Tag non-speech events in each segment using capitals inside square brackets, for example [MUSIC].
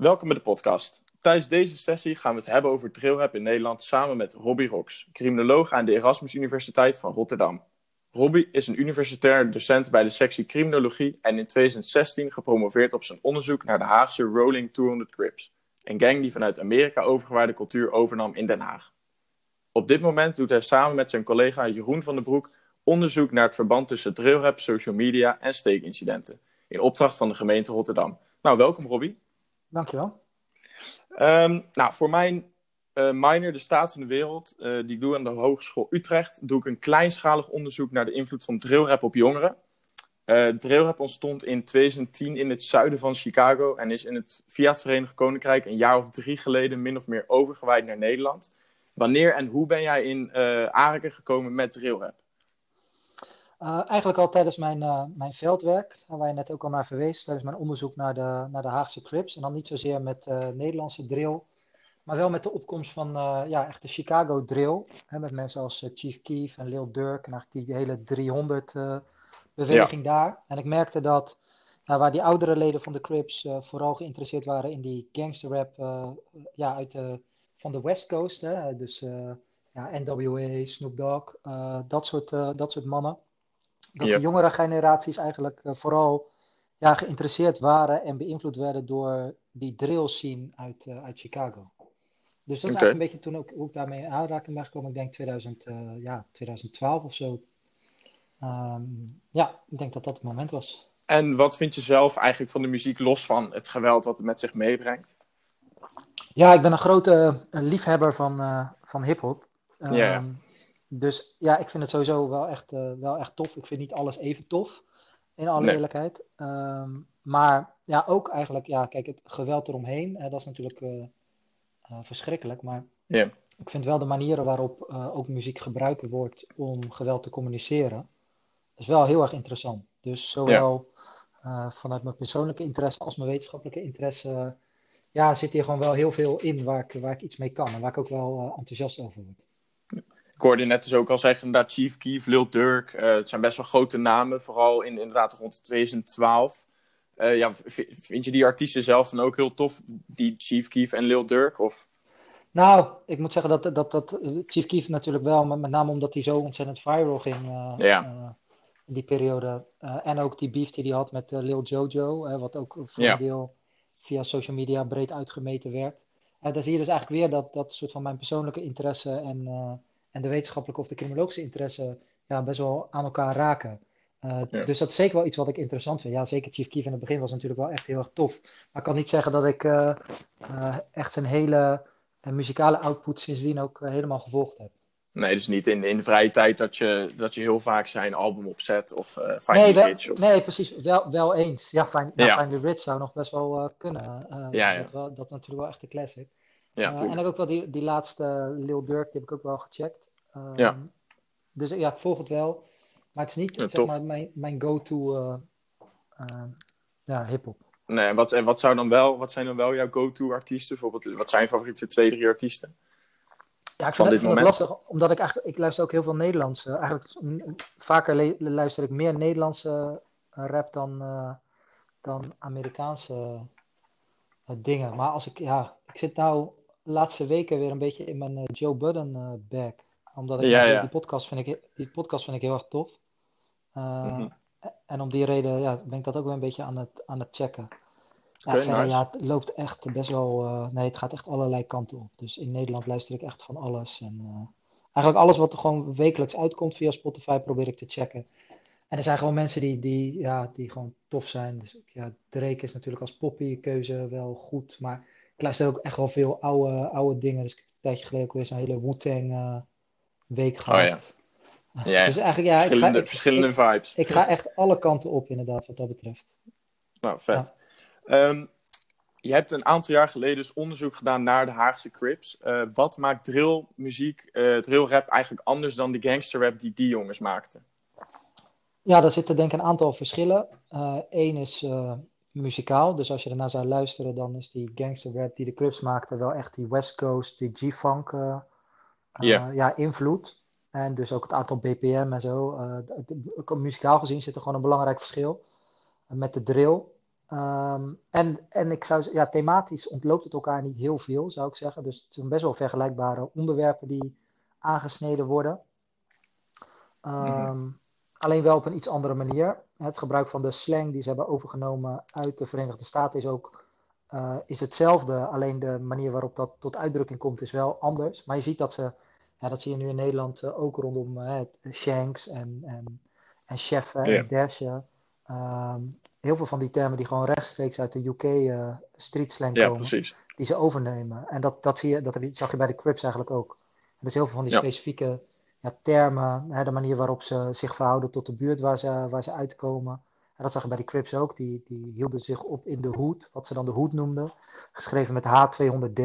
Welkom bij de podcast. Tijdens deze sessie gaan we het hebben over drillrap in Nederland samen met Robbie Rox, criminoloog aan de Erasmus Universiteit van Rotterdam. Robbie is een universitair docent bij de sectie criminologie en in 2016 gepromoveerd op zijn onderzoek naar de Haagse Rolling 200 Crips, een gang die vanuit Amerika overgewaarde cultuur overnam in Den Haag. Op dit moment doet hij samen met zijn collega Jeroen van den Broek onderzoek naar het verband tussen drillrap, social media en steekincidenten, in opdracht van de gemeente Rotterdam. Nou, welkom Robbie. Dankjewel. Um, nou, voor mijn uh, minor, de staat in de wereld, uh, die ik doe aan de Hogeschool Utrecht, doe ik een kleinschalig onderzoek naar de invloed van drillrap op jongeren. Uh, drillrap ontstond in 2010 in het zuiden van Chicago en is in het, via het Verenigd Koninkrijk een jaar of drie geleden min of meer overgewaaid naar Nederland. Wanneer en hoe ben jij in aanraking gekomen met drillrap? Uh, eigenlijk al tijdens mijn, uh, mijn veldwerk, waar je net ook al naar verwees, tijdens mijn onderzoek naar de, naar de Haagse Crips. En dan niet zozeer met uh, Nederlandse drill, maar wel met de opkomst van ja, echt de Chicago drill. Hè, met mensen als Chief Keef en Lil Durk en eigenlijk die hele 300 beweging ja. daar. En ik merkte dat waar die oudere leden van de Crips vooral geïnteresseerd waren in die gangsterrap ja, uit de, van de West Coast. Hè, dus ja, NWA, Snoop Dogg, dat, soort, dat soort mannen dat yep. de jongere generaties eigenlijk uh, vooral ja, geïnteresseerd waren en beïnvloed werden door die drill scene uit, uh, uit Chicago. Dus dat is okay. eigenlijk een beetje toen ook, hoe ik daarmee in aanraking ben gekomen. Ik denk 2000, uh, ja, 2012 of zo. Um, ja, ik denk dat dat het moment was. En wat vind je zelf eigenlijk van de muziek los van het geweld wat het met zich meebrengt? Ja, ik ben een grote liefhebber van, van hip-hop. Um, yeah. Dus ja, ik vind het sowieso wel echt, uh, wel echt tof. Ik vind niet alles even tof, in alle nee. eerlijkheid. Um, maar ja, ook eigenlijk, ja, kijk, het geweld eromheen, hè, dat is natuurlijk uh, uh, verschrikkelijk. Maar yeah. ik vind wel de manieren waarop ook muziek gebruikt wordt om geweld te communiceren, is wel heel erg interessant. Dus zowel yeah. vanuit mijn persoonlijke interesse als mijn wetenschappelijke interesse, ja, zit hier gewoon wel heel veel in waar ik, waar ik iets mee kan en waar ik ook wel enthousiast over word. Ik hoorde net dus ook al zeggen, inderdaad, Chief Keef, Lil Durk. Uh, het zijn best wel grote namen, vooral in, inderdaad rond 2012. Uh, ja, vind je die artiesten zelf dan ook heel tof, die Chief Keef en Lil Durk? Of? Nou, ik moet zeggen dat, dat, dat Chief Keef natuurlijk wel, maar met name omdat hij zo ontzettend viral ging uh, ja. in die periode. en ook die beef die hij had met Lil Jojo, wat ook voor ja. een deel via social media breed uitgemeten werd. daar zie je dus eigenlijk weer dat, dat soort van mijn persoonlijke interesse en en de wetenschappelijke of de criminologische interesse ja, best wel aan elkaar raken. Uh, ja. Dus dat is zeker wel iets wat ik interessant vind. Ja, zeker Chief Keef in het begin was natuurlijk wel echt heel erg tof. Maar ik kan niet zeggen dat ik uh, uh, echt zijn hele muzikale output sindsdien ook helemaal gevolgd heb. Nee, dus niet in, in de vrije tijd dat je, dat je heel vaak zijn album opzet of Find nee, the Rich. Of... Nee, precies. Wel, wel eens. Ja, Find, ja. Find the Rich zou nog best wel kunnen. Ja, ja. Dat, wel, dat is natuurlijk wel echt een classic. Ja, en ook wel die, die laatste Lil Durk, die heb ik ook wel gecheckt. Um, ja. Dus ja, ik volg het wel. Maar het is niet Ja, zeg tof. maar, mijn, mijn go-to uh, uh, ja, hip-hop. Nee, en wat, en wat, zou dan wel, wat zijn dan wel jouw go-to artiesten? Bijvoorbeeld, wat zijn je favoriete twee, drie artiesten? Ja, ik Van vind, dit moment? lastig, omdat ik eigenlijk, ik luister ook heel veel Nederlands. eh, eigenlijk vaker luister ik meer Nederlandse eh, rap dan, eh, dan Amerikaanse eh, dingen. Maar als ik, ja, ik zit nou laatste weken weer een beetje in mijn eh, Joe Budden eh bag. Omdat ik, Ja, die, ja. die podcast vind ik, die podcast vind ik heel erg tof. Eh, Mhm. En om die reden ja, ben ik dat ook weer een beetje aan het, aan het checken. Ja, Oké, verder, nice. ja, het loopt echt best wel. nee, het gaat echt allerlei kanten op. Dus in Nederland luister ik echt van alles. En eigenlijk alles wat er gewoon wekelijks uitkomt via Spotify probeer ik te checken. En er zijn gewoon mensen die, die, ja, die gewoon tof zijn. Dus ja, Drake is natuurlijk als poppy-keuze wel goed. Maar ik luister ook echt wel veel oude, oude dingen. Dus ik heb een tijdje geleden ook weer zo'n hele Wu-Tang eh, week gehad. Oh [LAUGHS] ja. Ja, Dus eigenlijk, ja, ik ga, verschillende, ik, verschillende ik, vibes. ik ga echt alle kanten op, inderdaad, wat dat betreft. Nou, vet. Ehm, je hebt een aantal jaar geleden dus onderzoek gedaan naar de Haagse Crips. Eh, wat maakt drillmuziek, eh drillrap eigenlijk anders dan de gangsterrap die die jongens maakten? Ja, daar zitten denk ik een aantal verschillen. Eén is muzikaal, dus als je ernaar zou luisteren, dan is die gangster rap die de Crips maakten wel echt die West Coast, die G-funk eh, eh, Ja. invloed. En dus ook het aantal BPM en zo. Eh, muzikaal gezien zit er gewoon een belangrijk verschil met de drill. Ehm, en, en ik zou ja, thematisch ontloopt het elkaar niet heel veel, zou ik zeggen. Dus het zijn best wel vergelijkbare onderwerpen die aangesneden worden. Ehm, alleen wel op een iets andere manier. Het gebruik van de slang die ze hebben overgenomen uit de Verenigde Staten is ook uh, is hetzelfde. Alleen de manier waarop dat tot uitdrukking komt is wel anders. Maar je ziet dat ze, ja, dat zie je nu in Nederland uh, ook rondom uh, Shanks en, en, en cheffen en dashen. Um, heel veel van die termen die gewoon rechtstreeks uit de UK street slang ja, komen. Precies. Die ze overnemen. En dat, dat, zie je, dat heb je, zag je bij de Crips eigenlijk ook. En dus heel veel van die Ja. specifieke ja, termen, hè, de manier waarop ze zich verhouden tot de buurt waar ze, waar ze uitkomen. En dat zag je bij de Crips ook. Die, die hielden zich op in de hoed, wat ze dan de hoed noemden. Geschreven met H200D.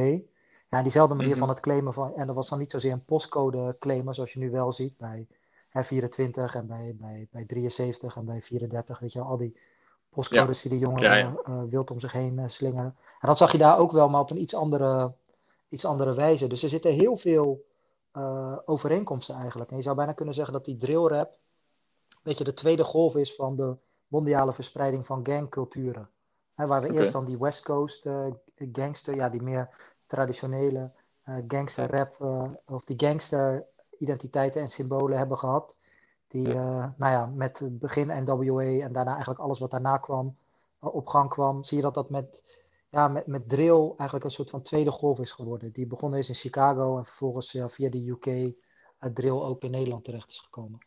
Ja, diezelfde manier Mhm. van het claimen van. En dat was dan niet zozeer een postcode claimen, zoals je nu wel ziet bij hè, 24 en bij, bij, bij 73 en bij 34. Weet je wel, al die postcodes die de jongeren Ja, ja. eh, wild om zich heen eh, slingeren. En dat zag je daar ook wel, maar op een iets andere, iets andere wijze. Dus er zitten heel veel eh, overeenkomsten eigenlijk. En je zou bijna kunnen zeggen dat die drillrap een beetje de tweede golf is van de mondiale verspreiding van gangculturen. Waar we eerst dan die West Coast eh, gangster, ja, die meer traditionele gangster rap, eh, of die gangster identiteiten en symbolen hebben gehad. Die, nou ja, met het begin NWA en daarna eigenlijk alles wat daarna kwam, op gang kwam. Zie je dat dat met, ja, met, met drill eigenlijk een soort van tweede golf is geworden. Die begonnen is in Chicago en vervolgens via de UK drill ook in Nederland terecht is gekomen.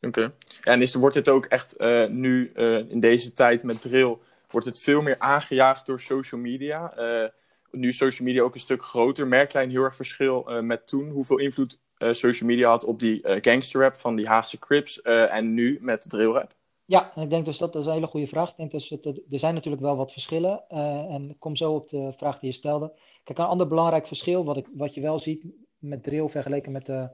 Oké. En is, wordt dit ook echt eh, nu eh, in deze tijd met drill, wordt het veel meer aangejaagd door social media? Eh, nu is social media ook een stuk groter. Merk jij een heel erg verschil met toen? Hoeveel invloed social media had op die gangsterrap van die Haagse Crips en nu met drillrap? Ja, en ik denk dus dat, dat is een hele goede vraag. Ik denk dus dat er, zijn natuurlijk wel wat verschillen. eh, en ik kom zo op de vraag die je stelde. Kijk, een ander belangrijk verschil, wat, ik, wat je wel ziet met drill vergeleken met de,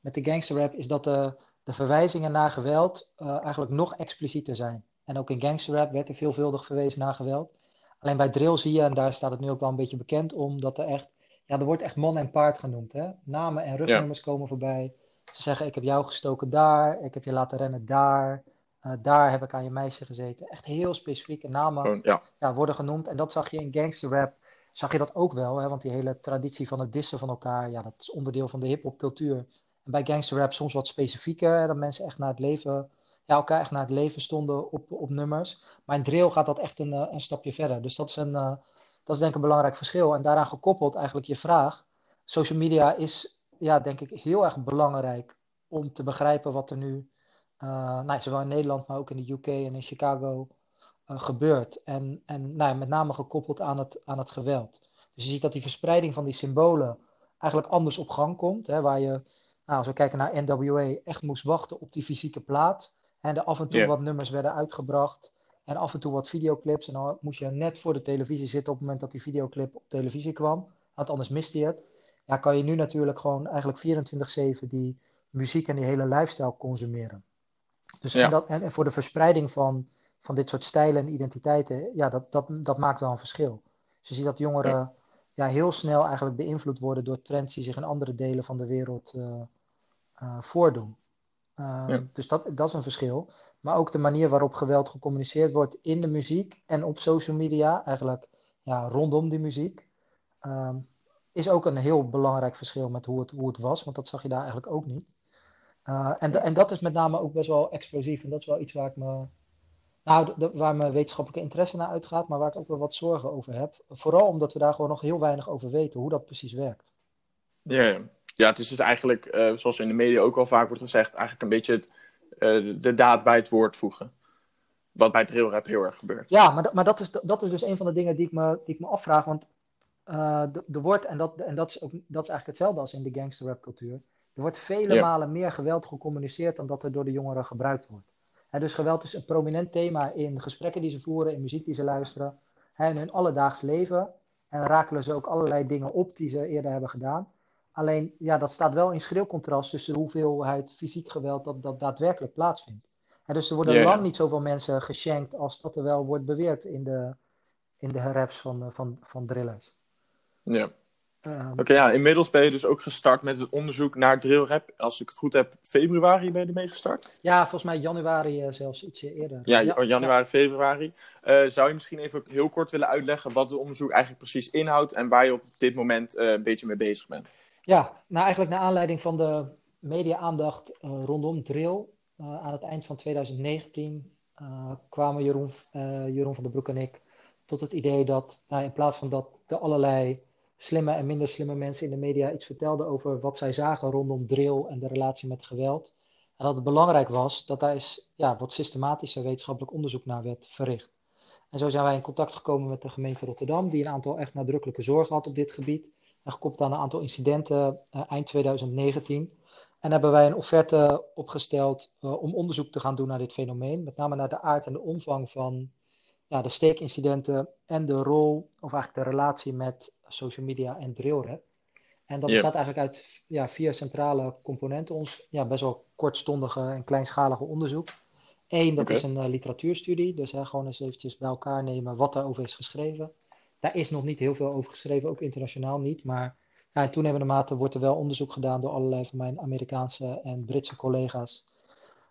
met de gangsterrap, is dat de, de verwijzingen naar geweld eh, eigenlijk nog explicieter zijn. En ook in gangsterrap werd er veelvuldig verwezen naar geweld. Alleen bij drill zie je, en daar staat het nu ook wel een beetje bekend om, dat er echt, ja, er wordt echt man en paard genoemd. Hè? Namen en rugnummers komen voorbij. Ze zeggen, ik heb jou gestoken daar, ik heb je laten rennen daar. Uh, daar heb ik aan je meisje gezeten. Echt heel specifieke namen ja. ja, worden genoemd. En dat zag je in gangsterrap, zag je dat ook wel. Hè? Want die hele traditie van het dissen van elkaar, ja, dat is onderdeel van de hip-hop cultuur. En bij gangsterrap soms wat specifieker, hè? dat mensen echt naar het leven, ja, elkaar echt naar het leven stonden op, op nummers. Maar in drill gaat dat echt een, uh, een stapje verder. Dus dat is, een, uh, dat is denk ik een belangrijk verschil. En daaraan gekoppeld eigenlijk je vraag. Social media is, ja, denk ik, heel erg belangrijk om te begrijpen wat er nu nou, zowel in Nederland, maar ook in de UK en in Chicago uh, gebeurt. En, en nou, met name gekoppeld aan het, aan het geweld. Dus je ziet dat die verspreiding van die symbolen eigenlijk anders op gang komt. Hè, waar je, nou, als we kijken naar NWA, echt moest wachten op die fysieke plaat. En er af en toe yeah. wat nummers werden uitgebracht. En af en toe wat videoclips. En dan moest je net voor de televisie zitten op het moment dat die videoclip op televisie kwam. Want anders miste je het. Ja, kan je nu natuurlijk gewoon eigenlijk 24-7 die muziek en die hele lifestyle consumeren. Dus ja. en, dat, en voor de verspreiding van, van dit soort stijlen en identiteiten, ja, dat, dat, dat maakt wel een verschil. Dus je ziet dat jongeren ja. ja. heel snel eigenlijk beïnvloed worden door trends die zich in andere delen van de wereld uh, uh, voordoen. Uh, ja. Dus dat, dat is een verschil. Maar ook de manier waarop geweld gecommuniceerd wordt in de muziek en op social media, eigenlijk ja, rondom die muziek, um, is ook een heel belangrijk verschil met hoe het, hoe het was, want dat zag je daar eigenlijk ook niet. Uh, en, de, en dat is met name ook best wel explosief. En dat is wel iets waar ik me. Nou, de, waar mijn wetenschappelijke interesse naar uitgaat, maar waar ik ook wel wat zorgen over heb. Vooral omdat we daar gewoon nog heel weinig over weten, hoe dat precies werkt. Ja, ja. ja het is dus eigenlijk, uh, zoals in de media ook al vaak wordt gezegd, eigenlijk een beetje het, uh, de daad bij het woord voegen. Wat bij drillrap heel erg gebeurt. Ja, maar, maar dat, is, dat is dus een van de dingen die ik me, die ik me afvraag. Want er wordt, en, dat, en dat, is ook, dat is eigenlijk hetzelfde als in de gangsterrap cultuur. Er wordt vele ja. malen meer geweld gecommuniceerd dan dat er door de jongeren gebruikt wordt. He, dus geweld is een prominent thema in gesprekken die ze voeren, in muziek die ze luisteren, he, in hun alledaags leven. En rakelen ze ook allerlei dingen op die ze eerder hebben gedaan. Alleen, ja, dat staat wel in schril contrast tussen de hoeveelheid fysiek geweld dat, dat daadwerkelijk plaatsvindt. He, dus er worden yeah. lang niet zoveel mensen geschenkt als dat er wel wordt beweerd in de, in de van, van, van drillers. Ja. Ehm, Oké, ja, inmiddels ben je dus ook gestart met het onderzoek naar drillrap. Als ik het goed heb, februari ben je ermee gestart? ja, volgens mij januari eh, zelfs ietsje eerder. Ja, januari, februari. Eh, zou je misschien even heel kort willen uitleggen wat het onderzoek eigenlijk precies inhoudt en waar je op dit moment eh, een beetje mee bezig bent? Ja, nou eigenlijk naar aanleiding van de media-aandacht rondom drill aan het eind van 2019 eh, kwamen Jeroen, Jeroen van der Broek en ik tot het idee dat nou, in plaats van dat de allerlei slimme en minder slimme mensen in de media iets vertelden over wat zij zagen rondom drill en de relatie met geweld, en dat het belangrijk was dat daar eens ja, wat systematischer wetenschappelijk onderzoek naar werd verricht. En zo zijn wij in contact gekomen met de gemeente Rotterdam, die een aantal echt nadrukkelijke zorgen had op dit gebied. En gekoppeld aan een aantal incidenten eh, eind 2019. En hebben wij een offerte opgesteld eh, om onderzoek te gaan doen naar dit fenomeen. Met name naar de aard en de omvang van ja, de steekincidenten en de rol, of eigenlijk de relatie met social media en drillrap. En dat bestaat eigenlijk uit ja, vier centrale componenten. Ons ja, best wel kortstondige en kleinschalige onderzoek. Eén, dat is een eh, literatuurstudie. Dus hè, gewoon eens eventjes bij elkaar nemen wat daarover is geschreven. Daar is nog niet heel veel over geschreven, ook internationaal niet. Maar ja, in toenemende mate wordt er wel onderzoek gedaan door allerlei van mijn Amerikaanse en Britse collega's.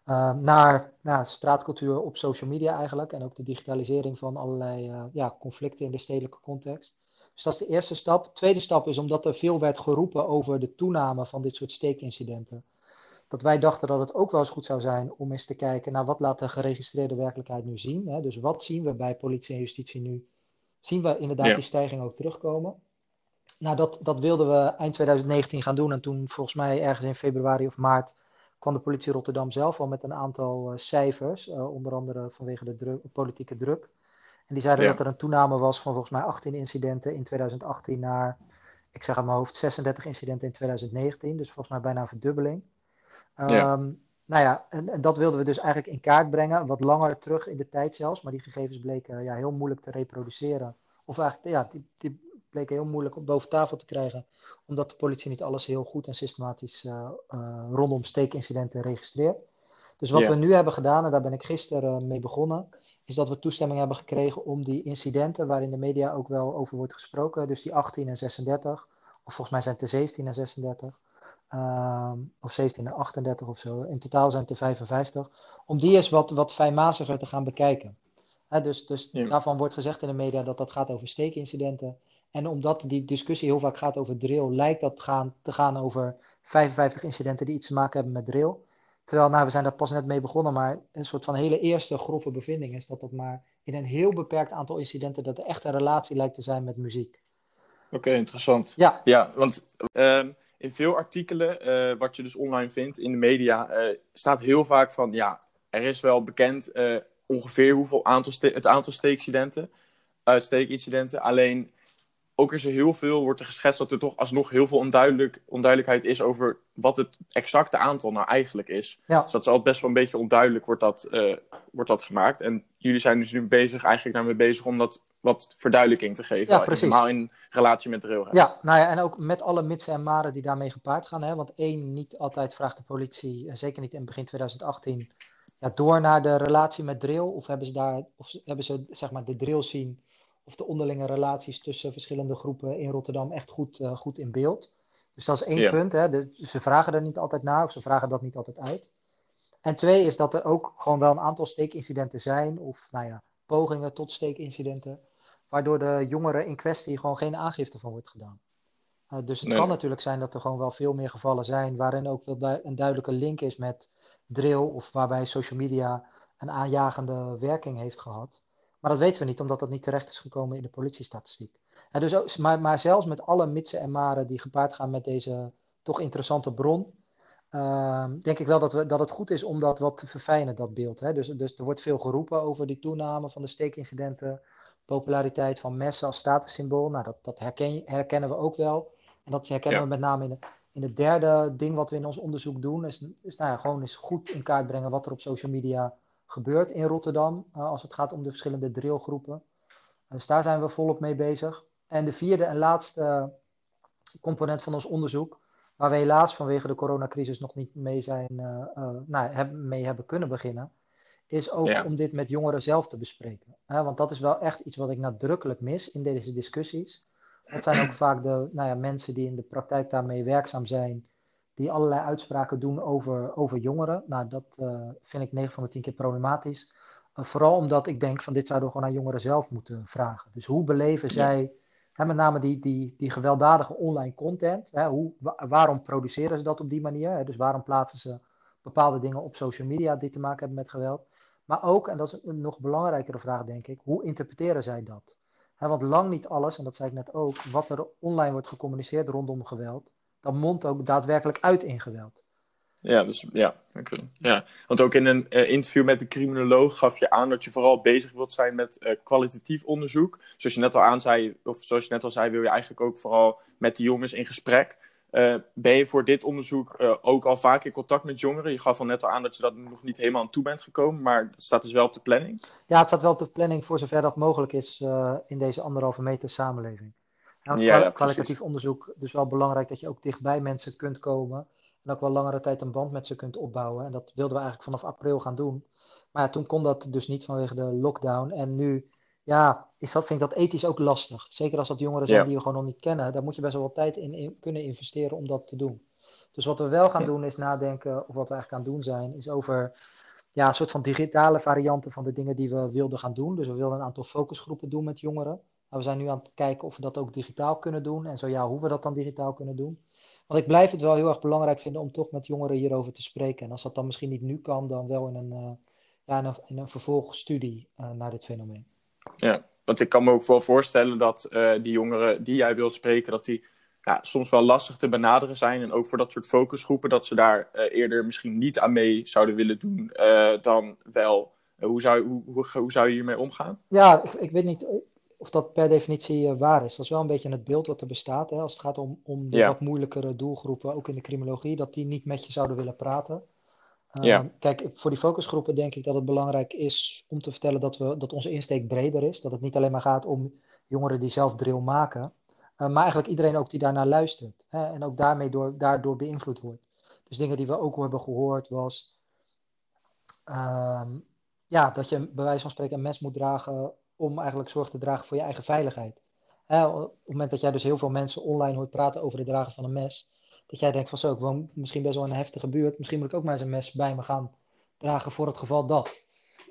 eh, naar nou, straatcultuur op social media eigenlijk. En ook de digitalisering van allerlei eh, ja, conflicten in de stedelijke context. Dus dat is de eerste stap. De tweede stap is omdat er veel werd geroepen over de toename van dit soort steekincidenten. Dat wij dachten dat het ook wel eens goed zou zijn om eens te kijken naar wat laat de geregistreerde werkelijkheid nu zien. Hè? Dus wat zien we bij politie en justitie nu? Zien we inderdaad Ja. die stijging ook terugkomen? Nou, dat, dat wilden we eind 2019 gaan doen. En toen, volgens mij ergens in februari of maart, kwam de politie Rotterdam zelf al met een aantal eh, cijfers. eh, onder andere vanwege de druk, politieke druk. En die zeiden Ja. dat er een toename was van volgens mij 18 incidenten in 2018 naar, ik zeg uit mijn hoofd, 36 incidenten in 2019. Dus volgens mij bijna een verdubbeling. Ja. Ehm, nou ja, en, en dat wilden we dus eigenlijk in kaart brengen, wat langer terug in de tijd zelfs. Maar die gegevens bleken ja, heel moeilijk te reproduceren. Of eigenlijk, ja, die, die bleken heel moeilijk op boven tafel te krijgen, omdat de politie niet alles heel goed en systematisch eh, eh, rondom steekincidenten registreert. Dus wat we nu hebben gedaan, en daar ben ik gisteren eh, mee begonnen, is dat we toestemming hebben gekregen om die incidenten, waarin de media ook wel over wordt gesproken, dus die 18 en 36, of volgens mij zijn het de 17 en 36, ehm, of 17 en 38 of zo, in totaal zijn het er 55, om die eens wat, wat fijnmaziger te gaan bekijken. Hè, dus dus Ja. daarvan wordt gezegd in de media dat dat gaat over steekincidenten. En omdat die discussie heel vaak gaat over drill, lijkt dat gaan, te gaan over 55 incidenten die iets te maken hebben met drill. Terwijl, nou, we zijn daar pas net mee begonnen, maar een soort van hele eerste grove bevinding is dat dat maar in een heel beperkt aantal incidenten dat er echt een relatie lijkt te zijn met muziek. Oké, interessant. Ja, Ja, want ehm, in veel artikelen, eh, wat je dus online vindt in de media, eh, staat heel vaak van, ja, er is wel bekend eh, ongeveer hoeveel aantal ste- het aantal steekincidenten, eh, steekincidenten. Alleen, ook is er heel veel, wordt er geschetst dat er toch alsnog heel veel onduidelijk, onduidelijkheid is over wat het exacte aantal nou eigenlijk is. ja. Dus dat is altijd best wel een beetje onduidelijk wordt dat, eh, wordt dat gemaakt. En jullie zijn dus nu bezig, eigenlijk daarmee bezig om dat wat verduidelijking te geven. Ja, precies. Helemaal in relatie met de railroad. Ja, nou ja, en ook met alle mitsen en maren die daarmee gepaard gaan. Hè? Want één, niet altijd vraagt de politie, zeker niet in begin 2018, ja, door naar de relatie met drill. Of hebben ze daar, of hebben ze zeg maar de drill zien, of de onderlinge relaties tussen verschillende groepen in Rotterdam echt goed, eh, goed in beeld. Dus dat is één Ja. punt. Hè? De- ze vragen er niet altijd naar, of ze vragen dat niet altijd uit. En twee is dat er ook gewoon wel een aantal steekincidenten zijn, of nou ja, pogingen tot steekincidenten, waardoor de jongeren in kwestie gewoon geen aangifte van wordt gedaan. Uh, dus het Nee. kan natuurlijk zijn dat er gewoon wel veel meer gevallen zijn waarin ook wel du- een duidelijke link is met drill of waarbij social media een aanjagende werking heeft gehad. Maar dat weten we niet, omdat dat niet terecht is gekomen in de politiestatistiek. En dus ook, maar, maar zelfs met alle mitsen en maren die gepaard gaan met deze toch interessante bron, ehm, denk ik wel dat, we, dat het goed is om dat wat te verfijnen, dat beeld. Hè? Dus, dus er wordt veel geroepen over die toename van de steekincidenten, populariteit van messen als statussymbool. Nou, dat, dat herken, herkennen we ook wel. En dat herkennen Ja. we met name in, de, in het derde ding wat we in ons onderzoek doen, is, is nou ja, gewoon eens goed in kaart brengen wat er op social media gebeurt in Rotterdam, uh, als het gaat om de verschillende drillgroepen. Dus daar zijn we volop mee bezig. En de vierde en laatste component van ons onderzoek, waar we helaas vanwege de coronacrisis nog niet mee, zijn, uh, uh, nou, heb, mee hebben kunnen beginnen, is ook ja. om dit met jongeren zelf te bespreken. Want dat is wel echt iets wat ik nadrukkelijk mis in deze discussies. Dat zijn ook [CLEARS THROAT] vaak de nou ja, mensen die in de praktijk daarmee werkzaam zijn, die allerlei uitspraken doen over, over jongeren. Nou, dat uh, vind ik 9 van de 10 keer problematisch. Uh, vooral omdat ik denk van dit zouden we gewoon aan jongeren zelf moeten vragen. Dus hoe beleven zij hè, met name die, die, die gewelddadige online content? Hè, hoe, waarom produceren ze dat op die manier? Hè? Dus waarom plaatsen ze bepaalde dingen op social media die te maken hebben met geweld? Maar ook, en dat is een nog belangrijkere vraag denk ik, hoe interpreteren zij dat? want lang niet alles, en dat zei ik net ook, wat er online wordt gecommuniceerd rondom geweld, dat mondt ook daadwerkelijk uit in geweld. Ja, dus ja, ja. Want ook in een uh, interview met de criminoloog gaf je aan dat je vooral bezig wilt zijn met uh, kwalitatief onderzoek. Zoals je net al aan zei, of zoals je net al zei, wil je eigenlijk ook vooral met die jongens in gesprek. Uh, ben je voor dit onderzoek ook al vaak in contact met jongeren? Je gaf al net al aan dat je dat nog niet helemaal aan toe bent gekomen, maar het staat dus wel op de planning? Ja, het staat wel op de planning voor zover dat mogelijk is in deze anderhalve meter samenleving. Ja, ja, kwalitatief onderzoek, dus wel belangrijk dat je ook dichtbij mensen kunt komen en ook wel langere tijd een band met ze kunt opbouwen. En dat wilden we eigenlijk vanaf april gaan doen. Maar ja, toen kon dat dus niet vanwege de lockdown. En nu, ja, is dat, vind ik dat ethisch ook lastig. Zeker als dat jongeren zijn die we gewoon nog niet kennen. Daar moet je best wel wat tijd in, kunnen investeren om dat te doen. Dus wat we wel gaan doen is nadenken, of wat we eigenlijk aan doen zijn, is over ja, een soort van digitale varianten van de dingen die we wilden gaan doen. Dus we wilden een aantal focusgroepen doen met jongeren. Nou, we zijn nu aan het kijken of we dat ook digitaal kunnen doen. En zo ja, hoe we dat dan digitaal kunnen doen. Want ik blijf het wel heel erg belangrijk vinden om toch met jongeren hierover te spreken. En als dat dan misschien niet nu kan, dan wel in een, uh, ja, in een, in een vervolgstudie uh, naar dit fenomeen. Ja, want ik kan me ook wel voorstellen dat uh, die jongeren die jij wilt spreken, dat die ja, soms wel lastig te benaderen zijn. En ook voor dat soort focusgroepen, dat ze daar eerder misschien niet aan mee zouden willen doen dan wel. hoe, zou, hoe, hoe, hoe, zou je hiermee omgaan? Ja, ik, ik weet niet of dat per definitie uh, waar is. Dat is wel een beetje het beeld wat er bestaat. Hè, als het gaat om, om de wat moeilijkere doelgroepen, ook in de criminologie, dat die niet met je zouden willen praten. Ja. Kijk, voor die focusgroepen denk ik dat het belangrijk is om te vertellen dat, we, dat onze insteek breder is. Dat het niet alleen maar gaat om jongeren die zelf drill maken, uh, maar eigenlijk iedereen ook die daarnaar luistert. Hè, en ook daarmee door, daardoor beïnvloed wordt. Dus dingen die we ook hebben gehoord was... Ehm, ja, dat je bij wijze van spreken een mes moet dragen om eigenlijk zorg te dragen voor je eigen veiligheid. op het moment dat jij dus heel veel mensen online hoort praten over het dragen van een mes, dat jij denkt van zo, ik woon misschien best wel in een heftige buurt, misschien moet ik ook maar eens een mes bij me gaan dragen voor het geval dat.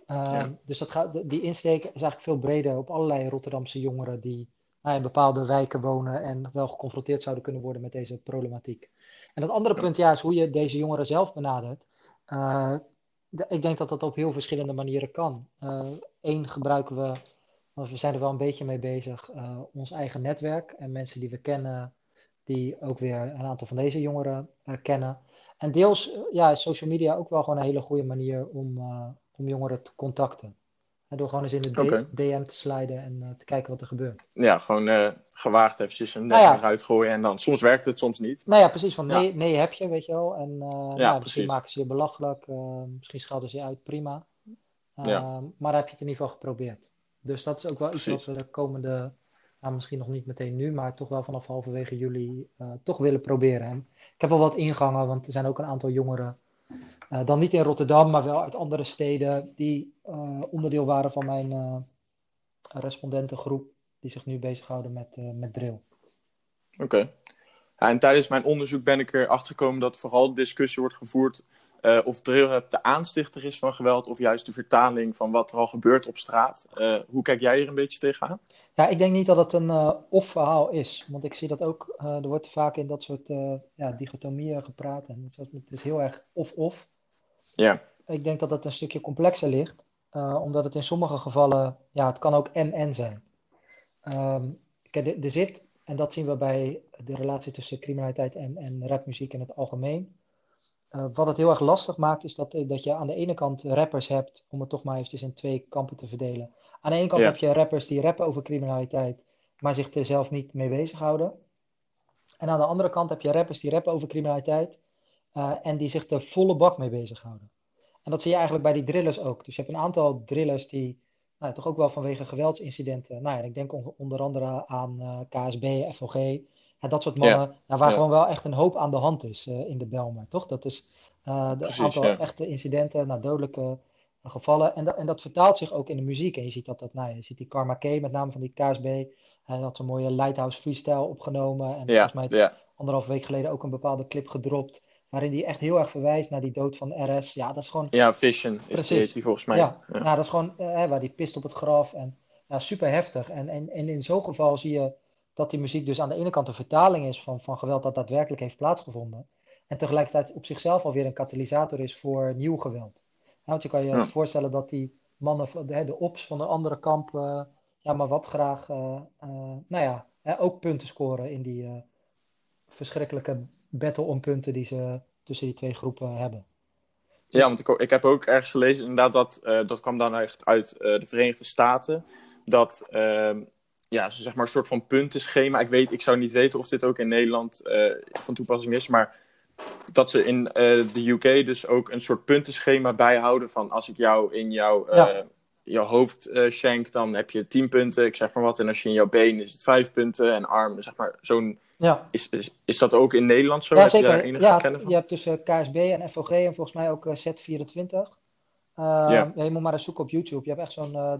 Ehm, dus dat gaat, die insteek is eigenlijk veel breder op allerlei Rotterdamse jongeren die nou, in bepaalde wijken wonen en wel geconfronteerd zouden kunnen worden met deze problematiek. En dat andere punt ja, is hoe je deze jongeren zelf benadert. Uh, ik denk dat dat op heel verschillende manieren kan. Eén eh, gebruiken we, want we zijn er wel een beetje mee bezig, uh, ons eigen netwerk en mensen die we kennen, die ook weer een aantal van deze jongeren uh, kennen. En deels ja, is social media ook wel gewoon een hele goede manier om, om jongeren te contacten. En door gewoon eens in de DM te sliden en te kijken wat er gebeurt. Ja, gewoon gewaagd eventjes een nou ja. eruit gooien en dan soms werkt het, soms niet. Nou ja, precies. Van nee, nee heb je, weet je wel. En uh, ja, misschien maken ze je belachelijk, misschien schelden ze je uit, prima. Uh, maar heb je het in ieder geval geprobeerd. Dus dat is ook wel iets wat we de komende, nou, misschien nog niet meteen nu, maar toch wel vanaf halverwege juli toch willen proberen. En ik heb wel wat ingangen, want er zijn ook een aantal jongeren, dan niet in Rotterdam, maar wel uit andere steden, die onderdeel waren van mijn respondentengroep die zich nu bezighouden met, met drill. Oké. Ja, en tijdens mijn onderzoek ben ik erachter gekomen dat vooral discussie wordt gevoerd uh, of drill de aanstichter is van geweld of juist de vertaling van wat er al gebeurt op straat. Uh, hoe kijk jij hier een beetje tegenaan? Ja, ik denk niet dat het een of-verhaal is. Want ik zie dat ook, er wordt vaak in dat soort ja, dichotomieën gepraat. En het is heel erg of-of. Ja. Ik denk dat het een stukje complexer ligt. omdat het in sommige gevallen, ja, het kan ook en-en zijn. Um, er zit, en dat zien we bij de relatie tussen criminaliteit en, en rapmuziek in het algemeen. Uh, wat het heel erg lastig maakt, is dat, dat je aan de ene kant rappers hebt, om het toch maar eventjes in twee kampen te verdelen. Aan de ene kant heb je rappers die rappen over criminaliteit, maar zich er zelf niet mee bezighouden. En aan de andere kant heb je rappers die rappen over criminaliteit uh, en die zich er volle bak mee bezighouden. En dat zie je eigenlijk bij die drillers ook. Dus je hebt een aantal drillers die nou, toch ook wel vanwege geweldsincidenten. Nou ja, ik denk onder andere aan uh, KSB, FOG. Ja, dat soort mannen, ja. waar gewoon wel echt een hoop aan de hand is uh, in de Belmer, toch? Dat is uh, de aantal echte incidenten, nou, dodelijke gevallen. En, dat en dat vertaalt zich ook in de muziek. En je ziet dat, dat nou, je ziet die Karma K, met name van die KSB. Hij had een mooie Lighthouse freestyle opgenomen. En volgens mij anderhalf week geleden ook een bepaalde clip gedropt. Waarin hij echt heel erg verwijst naar die dood van RS. Ja, dat is gewoon Ja, Vision is Precies. die, heet die volgens mij. ja. Nou, dat is gewoon eh, waar die pist op het graf. En ja, super heftig. En, en, en in zo'n geval zie je dat die muziek dus aan de ene kant een vertaling is van, van geweld dat daadwerkelijk heeft plaatsgevonden. En tegelijkertijd op zichzelf alweer een katalysator is voor nieuw geweld. Want je kan je Ja. voorstellen dat die mannen, de, de ops van de andere kamp, eh, ja, maar wat graag, eh, eh, nou ja, hè, ook punten scoren in die verschrikkelijke battle om punten die ze tussen die twee groepen hebben. Ja, want ik, ik heb ook ergens gelezen, inderdaad, dat, dat kwam dan echt uit de Verenigde Staten. Dat, ehm, ja, ze zeg maar een soort van puntenschema. Ik, weet, ik zou niet weten of dit ook in Nederland eh, van toepassing is, maar dat ze in eh, de UK dus ook een soort puntenschema bijhouden van als ik jou in jouw, Ja. jouw hoofd shank, dan heb je 10 punten, ik zeg maar wat. En als je in jouw been is het 5 punten en arm, zeg maar, zo'n... Ja. Is, is, is dat ook in Nederland zo? Ja, Heb je daar zeker. enige Ja, van? je hebt dus eh, KSB en FOG en volgens mij ook eh, Z24. Uh, Ja. ja. je moet maar eens zoeken op YouTube. Je hebt echt zo'n, eh,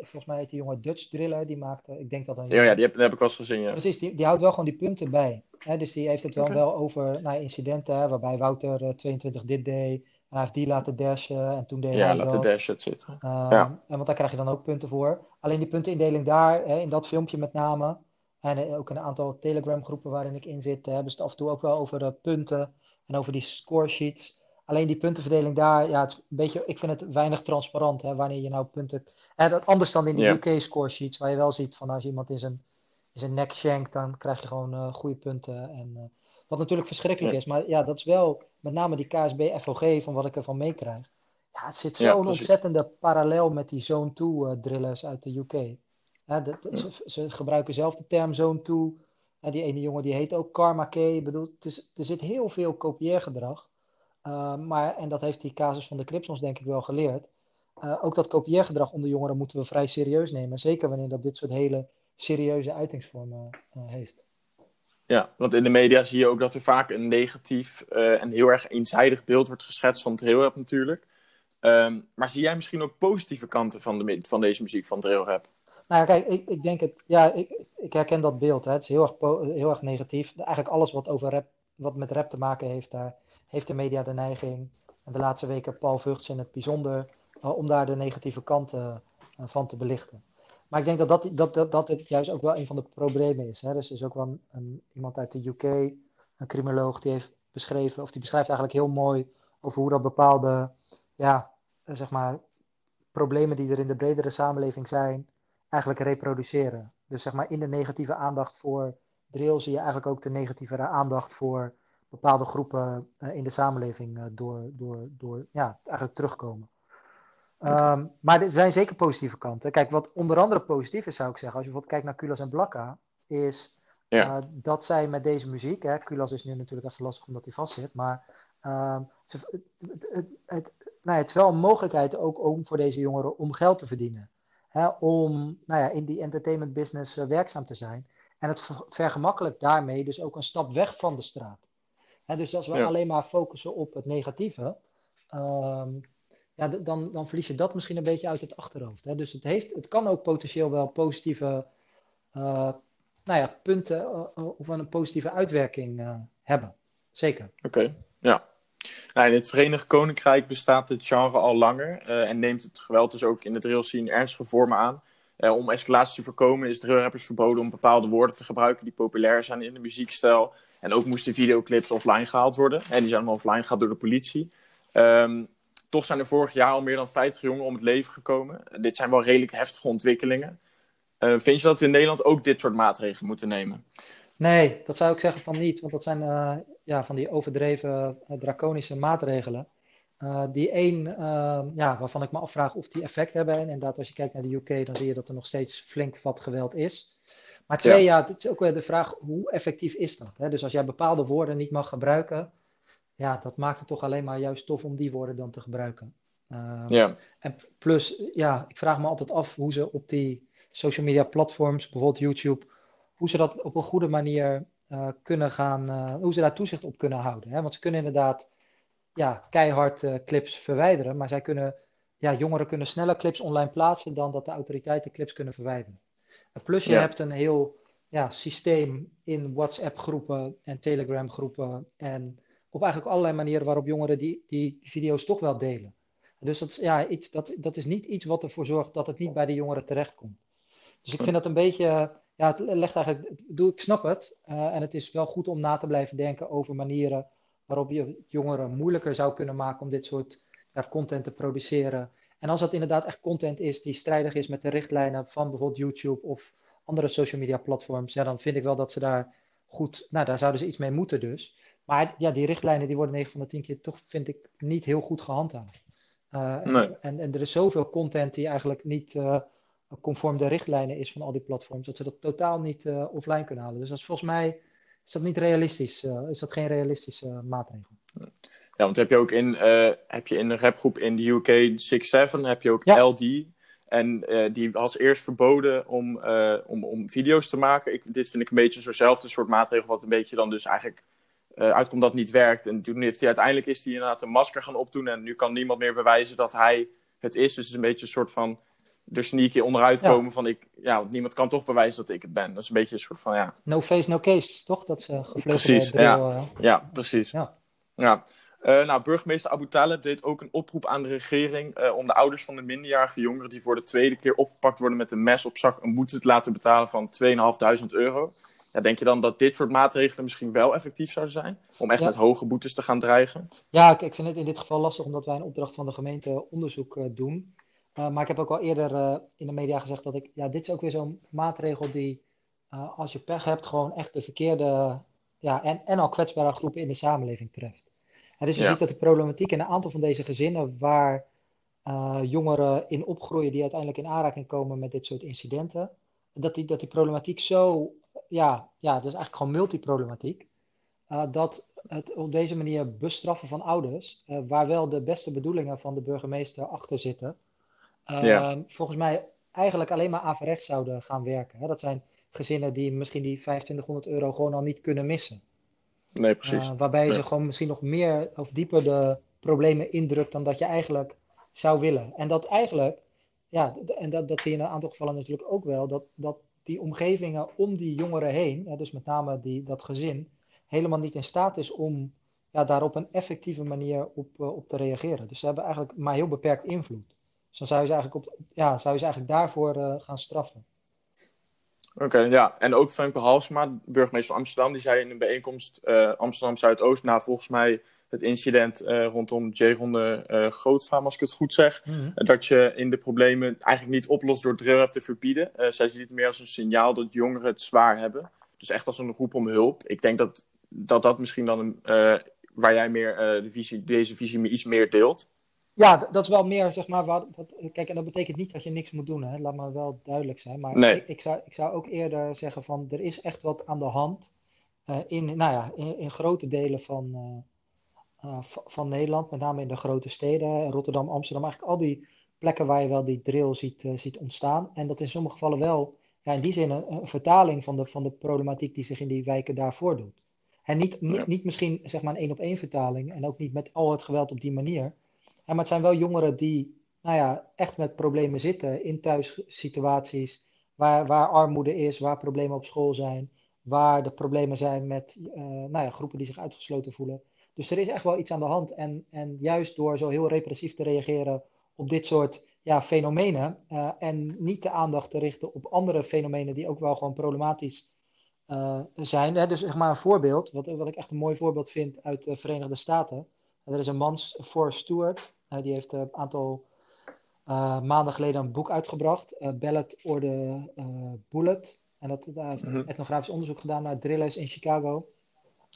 volgens mij heet die jongen Dutch Driller, die maakte, ik denk dat een Ja, ja, die heb, die heb ik al eens gezien, ja. Precies, die, die houdt wel gewoon die punten bij. Hè? Dus die heeft het wel, wel over nou, incidenten, hè, waarbij Wouter eh, 22 dit deed. En hij heeft die laten dashen en toen deed Ja, hij laat de dat. dash het zitten. Ehm, Ja. En want daar krijg je dan ook punten voor. Alleen die puntenindeling daar, hè, in dat filmpje met name, en eh, ook in een aantal Telegram groepen waarin ik in zit, eh, hebben ze het af en toe ook wel over eh, punten en over die score sheets. Alleen die puntenverdeling daar, ja, het is een beetje, ik vind het weinig transparant, hè, wanneer je nou punten... En dat anders dan in de Ja. UK score sheets, waar je wel ziet van als je iemand in zijn, in zijn nek shankt, dan krijg je gewoon eh, goede punten. En, eh, wat natuurlijk verschrikkelijk Ja. is, maar ja, dat is wel met name die KSB FOG van wat ik ervan meekrijg. Ja, het zit zo'n ontzettende parallel met die Zone 2 eh, drillers uit de UK. Ze, ze gebruiken zelf de term Zone 2. Ja, die ene jongen die heet ook Karma K. Ik bedoel, er zit heel veel kopieergedrag. Uh, maar, en dat heeft die casus van de Crips ons denk ik wel geleerd. Uh, ook dat kopieergedrag onder jongeren moeten we vrij serieus nemen. Zeker wanneer dat dit soort hele serieuze uitingsvormen uh, heeft. Ja, want in de media zie je ook dat er vaak een negatief en heel erg eenzijdig beeld wordt geschetst van trailrap natuurlijk. Um, maar zie jij misschien ook positieve kanten van, de, van deze muziek van trailrap? Nou ja, kijk, ik, ik denk het. Ja, ik, ik herken dat beeld. Hè. Het is heel erg, heel erg negatief. Eigenlijk alles wat, over rap, wat met rap te maken heeft, daar heeft de media de neiging. En de laatste weken Paul Vugts in het bijzonder. Uh, om daar de negatieve kanten uh, van te belichten. Maar ik denk dat dat, dat, dat, dat het juist ook wel een van de problemen is. Hè. Dus er is ook wel een, een, iemand uit de UK, een criminoloog, die heeft beschreven, of die beschrijft eigenlijk heel mooi over hoe dat bepaalde, ja, zeg maar, problemen die er in de bredere samenleving zijn, eigenlijk reproduceren. Dus zeg maar in de negatieve aandacht voor drill zie je eigenlijk ook de negatievere aandacht voor bepaalde groepen uh, in de samenleving uh, door, door, door ja, eigenlijk terugkomen. Okay. Um, maar er zijn zeker positieve kanten. Kijk, wat onder andere positief is, zou ik zeggen, als je bijvoorbeeld kijkt naar Kulas en Blakka, is ja. uh, dat zij met deze muziek, hè, Kulas is nu natuurlijk even lastig omdat hij vastzit, maar um, ze, het, het, nou ja, het is wel een mogelijkheid ook om voor deze jongeren om geld te verdienen. Hè, om nou ja, in die entertainment business uh, werkzaam te zijn. En het vergemakkelijkt daarmee dus ook een stap weg van de straat. Dus als we ja. alleen maar focussen op het negatieve, um, ja, dan, dan verlies je dat misschien een beetje uit het achterhoofd. Hè. Dus het, heeft, het kan ook potentieel wel positieve uh, nou ja, punten uh, of een positieve uitwerking uh, hebben. Zeker. Oké, okay. ja. Nou, in het Verenigd Koninkrijk bestaat het genre al langer en neemt het geweld dus ook in de drill scene ernstige vormen aan. Uh, om escalatie te voorkomen is drillrappers verboden om bepaalde woorden te gebruiken die populair zijn in de muziekstijl. En ook moesten videoclips offline gehaald worden. En die zijn allemaal offline gehaald door de politie. Um, toch zijn er vorig jaar al meer dan 50 jongeren om het leven gekomen. Dit zijn wel redelijk heftige ontwikkelingen. Uh, vind je dat we in Nederland ook dit soort maatregelen moeten nemen? Nee, dat zou ik zeggen van niet. Want dat zijn uh, ja, van die overdreven uh, draconische maatregelen. Uh, die één, ja, waarvan ik me afvraag of die effect hebben. En inderdaad, als je kijkt naar de UK, dan zie je dat er nog steeds flink wat geweld is. Maar twee, ja, ja het is ook weer de vraag, hoe effectief is dat? Hè? Dus als jij bepaalde woorden niet mag gebruiken, ja, dat maakt het toch alleen maar juist tof om die woorden dan te gebruiken. Uh, ja. En plus, ja, ik vraag me altijd af hoe ze op die social media platforms, bijvoorbeeld YouTube, hoe ze dat op een goede manier uh, kunnen gaan, uh, hoe ze daar toezicht op kunnen houden. Hè? Want ze kunnen inderdaad ja, keihard uh, clips verwijderen, maar zij kunnen ja, jongeren kunnen sneller clips online plaatsen dan dat de autoriteiten clips kunnen verwijderen. Plus je hebt een heel ja, systeem in WhatsApp-groepen en Telegram-groepen en op eigenlijk allerlei manieren waarop jongeren die, die video's toch wel delen. Dus dat is, ja, iets, dat, dat is niet iets wat ervoor zorgt dat het niet bij de jongeren terechtkomt. Dus ik vind dat een beetje, ja, het legt eigenlijk, ik snap het. Uh, en het is wel goed om na te blijven denken over manieren waarop je jongeren moeilijker zou kunnen maken om dit soort ja, content te produceren. En als dat inderdaad echt content is die strijdig is met de richtlijnen van bijvoorbeeld YouTube of andere social media platforms, ja, dan vind ik wel dat ze daar goed, nou, daar zouden ze iets mee moeten dus. Maar ja, die richtlijnen die worden 9 van de 10 keer toch, vind ik, niet heel goed gehandhaafd. Uh, en, en, er is zoveel content die eigenlijk niet uh, conform de richtlijnen is van al die platforms, dat ze dat totaal niet uh, offline kunnen halen. Dus dat is volgens mij is dat niet realistisch. is dat geen realistische maatregel? Ja, want heb je ook in, heb je in een rapgroep in de UK 6-7, heb je ook ja. LD. En die was eerst verboden om, om, om video's te maken. Ik, dit vind ik een beetje zo'nzelfde soort maatregel, wat een beetje dan dus eigenlijk uh, uitkomt dat het niet werkt. En toen heeft hij uiteindelijk is hij inderdaad een masker gaan opdoen. En nu kan niemand meer bewijzen dat hij het is. Dus het is een beetje een soort van er sneaky onderuit komen van ik, ja, want niemand kan toch bewijzen dat ik het ben. Dat is een beetje een soort van ja. No face, no case, toch? Dat ze Precies, drill, ja. Uh... ja, precies. Ja. ja. Uh, nou, burgemeester Abu Talib deed ook een oproep aan de regering uh, om de ouders van de minderjarige jongeren die voor de tweede keer opgepakt worden met een mes op zak een boete te laten betalen van 2.500 euro. Ja, denk je dan dat dit soort maatregelen misschien wel effectief zouden zijn? Om echt met hoge boetes te gaan dreigen? Ja, ik, vind het in dit geval lastig omdat wij een opdracht van de gemeente onderzoek uh, doen. Maar ik heb ook al eerder in de media gezegd dat ik, ja, dit is ook weer zo'n maatregel die, als je pech hebt, gewoon echt de verkeerde ja, en, en al kwetsbare groepen in de samenleving treft. En dus je ja. ziet dat de problematiek in een aantal van deze gezinnen waar jongeren in opgroeien die uiteindelijk in aanraking komen met dit soort incidenten, dat die, dat die problematiek zo ja, ja, dat is eigenlijk gewoon multiproblematiek. Uh, dat het op deze manier bestraffen van ouders, uh, waar wel de beste bedoelingen van de burgemeester achter zitten, ja. volgens mij eigenlijk alleen maar averechts zouden gaan werken. Hè? Dat zijn gezinnen die misschien die 2500 euro gewoon al niet kunnen missen. Nee, precies. waarbij nee. ze gewoon misschien nog meer of dieper de problemen indrukt dan dat je eigenlijk zou willen. En dat eigenlijk, ja, en dat, dat zie je in een aantal gevallen natuurlijk ook wel, dat, dat die omgevingen om die jongeren heen, dus met name die, dat gezin, helemaal niet in staat is om ja, daar op een effectieve manier op, uh, op te reageren. Dus ze hebben eigenlijk maar heel beperkt invloed. Dus dan zou je ze eigenlijk, op, ja, zou je ze eigenlijk daarvoor uh, gaan straffen. Oké, okay, ja. En ook Femke Halsema, burgemeester van Amsterdam, die zei in een bijeenkomst uh, Amsterdam Zuidoost, na volgens mij het incident uh, rondom J-ronde uh, Grootvaam, als ik het goed zeg. Mm -hmm. dat je in de problemen eigenlijk niet oplost door drill te verbieden. Uh, zij ziet het meer als een signaal dat jongeren het zwaar hebben. Dus echt als een roep om hulp. Ik denk dat dat, dat misschien dan een, waar jij meer de visie, deze visie iets meer deelt. Ja, dat is wel meer, zeg maar, wat, wat, kijk, en dat betekent niet dat je niks moet doen, hè? laat maar wel duidelijk zijn. Maar nee. ik, ik, zou, ik zou ook eerder zeggen van, er is echt wat aan de hand in, nou ja, in, in grote delen van, uh, van Nederland, met name in de grote steden, Rotterdam, Amsterdam, eigenlijk al die plekken waar je wel die drill ziet, ziet ontstaan. En dat in sommige gevallen wel, ja, in die zin, een, een, vertaling van de, van de problematiek die zich in die wijken daar voordoet. En niet, niet, ja. niet misschien zeg maar een één op één vertaling en ook niet met al het geweld op die manier. Maar het zijn wel jongeren die nou ja, echt met problemen zitten in thuissituaties, waar, waar armoede is, waar problemen op school zijn, waar de problemen zijn met uh, nou ja, groepen die zich uitgesloten voelen. Dus er is echt wel iets aan de hand. En, en juist door zo heel repressief te reageren op dit soort ja, fenomenen uh, en niet de aandacht te richten op andere fenomenen die ook wel gewoon problematisch uh, zijn. Hè? Dus zeg maar een voorbeeld, wat, wat ik echt een mooi voorbeeld vind uit de Verenigde Staten. Er is een man, Forrest Stewart, uh, die heeft een aantal maanden geleden een boek uitgebracht, Ballot or the Bullet. En dat, daar heeft mm -hmm. etnografisch onderzoek gedaan naar drillers in Chicago.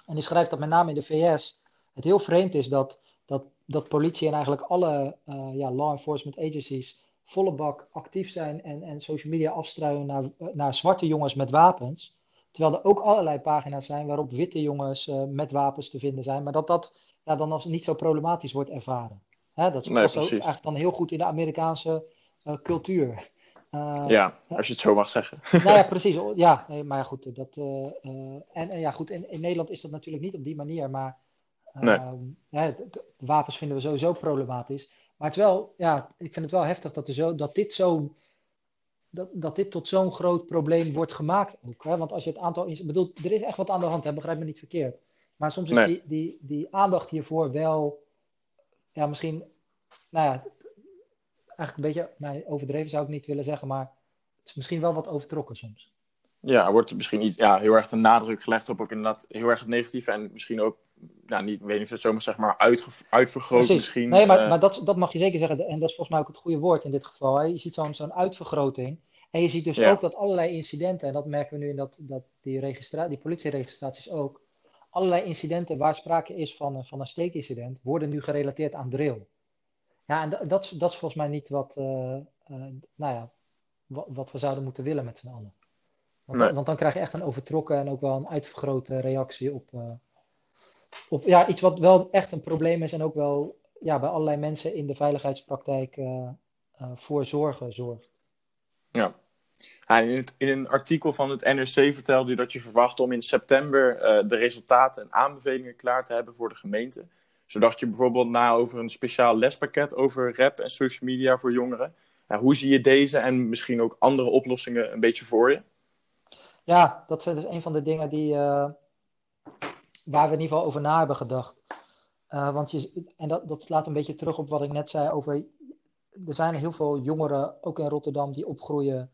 En die schrijft dat met name in de VS het heel vreemd is dat, dat, dat politie en eigenlijk alle uh, ja, law enforcement agencies volle bak actief zijn en, en social media afstruinen naar, naar zwarte jongens met wapens. Terwijl er ook allerlei pagina's zijn waarop witte jongens uh, met wapens te vinden zijn. Maar dat dat ja, dan als niet zo problematisch wordt ervaren. Hè, dat past nee, ook eigenlijk dan heel goed in de Amerikaanse uh, cultuur. Uh, ja, als je het zo mag zeggen. [LAUGHS] nou ja, [LAUGHS] precies. Ja, nee, maar goed. Dat, uh, uh, en, en, ja, goed, in, in, Nederland is dat natuurlijk niet op die manier, maar nee. wapens vinden we sowieso problematisch. Maar het is wel, ja, ik vind het wel heftig dat, er zo, dat dit zo dat, dat dit tot zo'n groot probleem wordt gemaakt ook. Hè? Want als je het aantal... Ik bedoel, er is echt wat aan de hand, hè? begrijp me niet verkeerd. Maar soms is die, die, die aandacht hiervoor wel... Ja, misschien... Nou ja, eigenlijk een beetje... Nou, overdreven zou ik niet willen zeggen, maar... Het is misschien wel wat overtrokken soms. Ja, er wordt misschien iets, ja, heel erg de nadruk gelegd op ook inderdaad heel erg het negatieve. En misschien ook, nou, niet, weet niet of het zomaar zeg maar uit, uitvergroot misschien. Nee, maar, uh... maar dat, dat mag je zeker zeggen. En dat is volgens mij ook het goede woord in dit geval. Hè? Je ziet zo'n zo'n uitvergroting. En je ziet dus ook dat allerlei incidenten, en dat merken we nu in dat, dat die, registra die politieregistraties ook, allerlei incidenten waar sprake is van, van een steekincident, worden nu gerelateerd aan drill. Ja, en dat, dat, is volgens mij niet wat, uh, uh, nou ja, wat, wat, we zouden moeten willen met z'n allen. Want, nee. want, dan krijg je echt een overtrokken en ook wel een uitvergrote reactie op, uh, op ja, iets wat wel echt een probleem is en ook wel ja, bij allerlei mensen in de veiligheidspraktijk voor zorgen zorgt. Ja. In, een artikel van het NRC vertelde u dat je verwacht om in september uh, de resultaten en aanbevelingen klaar te hebben voor de gemeente. Zo dacht je bijvoorbeeld na over een speciaal lespakket over rap en social media voor jongeren. Hoe zie je deze en misschien ook andere oplossingen een beetje voor je? Ja, dat zijn dus een van de dingen die, uh, waar we in ieder geval over na hebben gedacht. Uh, want je, en dat, dat slaat een beetje terug op wat ik net zei over er zijn heel veel jongeren, ook in Rotterdam, die opgroeien.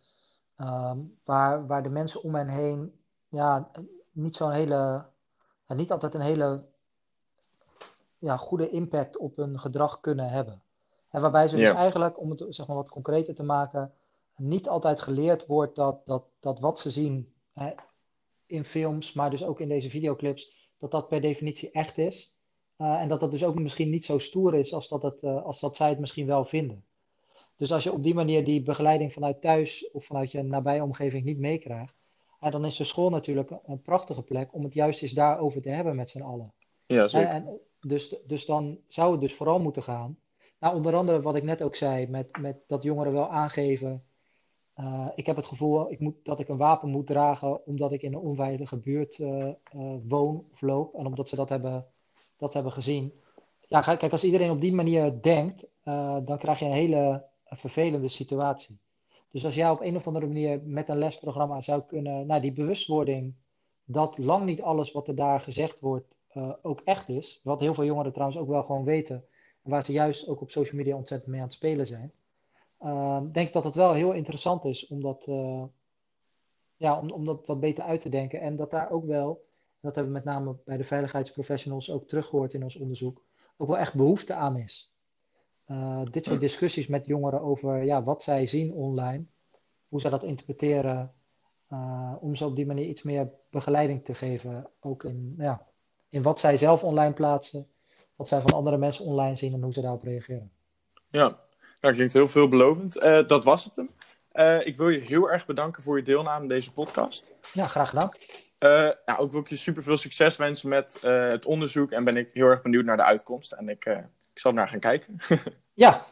Um, waar, waar de mensen om hen heen ja, niet zo'n hele, ja, niet altijd een hele ja, goede impact op hun gedrag kunnen hebben. En waarbij ze dus eigenlijk, om het zeg maar, wat concreter te maken, niet altijd geleerd wordt dat, dat, dat wat ze zien hè, in films, maar dus ook in deze videoclips, dat dat per definitie echt is. Uh, en dat dat dus ook misschien niet zo stoer is als dat, het, uh, als dat zij het misschien wel vinden. Dus als je op die manier die begeleiding vanuit thuis of vanuit je nabije omgeving niet meekrijgt, dan is de school natuurlijk een prachtige plek om het juist eens daarover te hebben met z'n allen. Ja, zeker. En, dus, dus dan zou het dus vooral moeten gaan. Nou, onder andere wat ik net ook zei, met, met dat jongeren wel aangeven. Uh, ik heb het gevoel ik moet, dat ik een wapen moet dragen omdat ik in een onveilige buurt uh, uh, woon of loop. En omdat ze dat hebben, dat hebben gezien. Ja, kijk, als iedereen op die manier denkt, dan krijg je een hele een vervelende situatie. Dus als jij op een of andere manier met een lesprogramma zou kunnen, nou die bewustwording dat lang niet alles wat er daar gezegd wordt uh, ook echt is, wat heel veel jongeren trouwens ook wel gewoon weten, waar ze juist ook op social media ontzettend mee aan het spelen zijn, uh, denk ik dat het wel heel interessant is om dat, uh, ja, om, om dat wat beter uit te denken en dat daar ook wel, dat hebben we met name bij de veiligheidsprofessionals ook teruggehoord in ons onderzoek, ook wel echt behoefte aan is. Uh, dit soort discussies met jongeren over ja, wat zij zien online, hoe zij dat interpreteren, uh, om ze op die manier iets meer begeleiding te geven. Ook in, ja, in wat zij zelf online plaatsen, wat zij van andere mensen online zien en hoe ze daarop reageren. Ja, dat klinkt heel veelbelovend. Uh, dat was het hem. ik wil je heel erg bedanken voor je deelname aan deze podcast. Ja, graag gedaan. nou, ook wil ik je super veel succes wensen met het onderzoek en ben ik heel erg benieuwd naar de uitkomst. En ik ik zal naar gaan kijken. [LAUGHS] ja.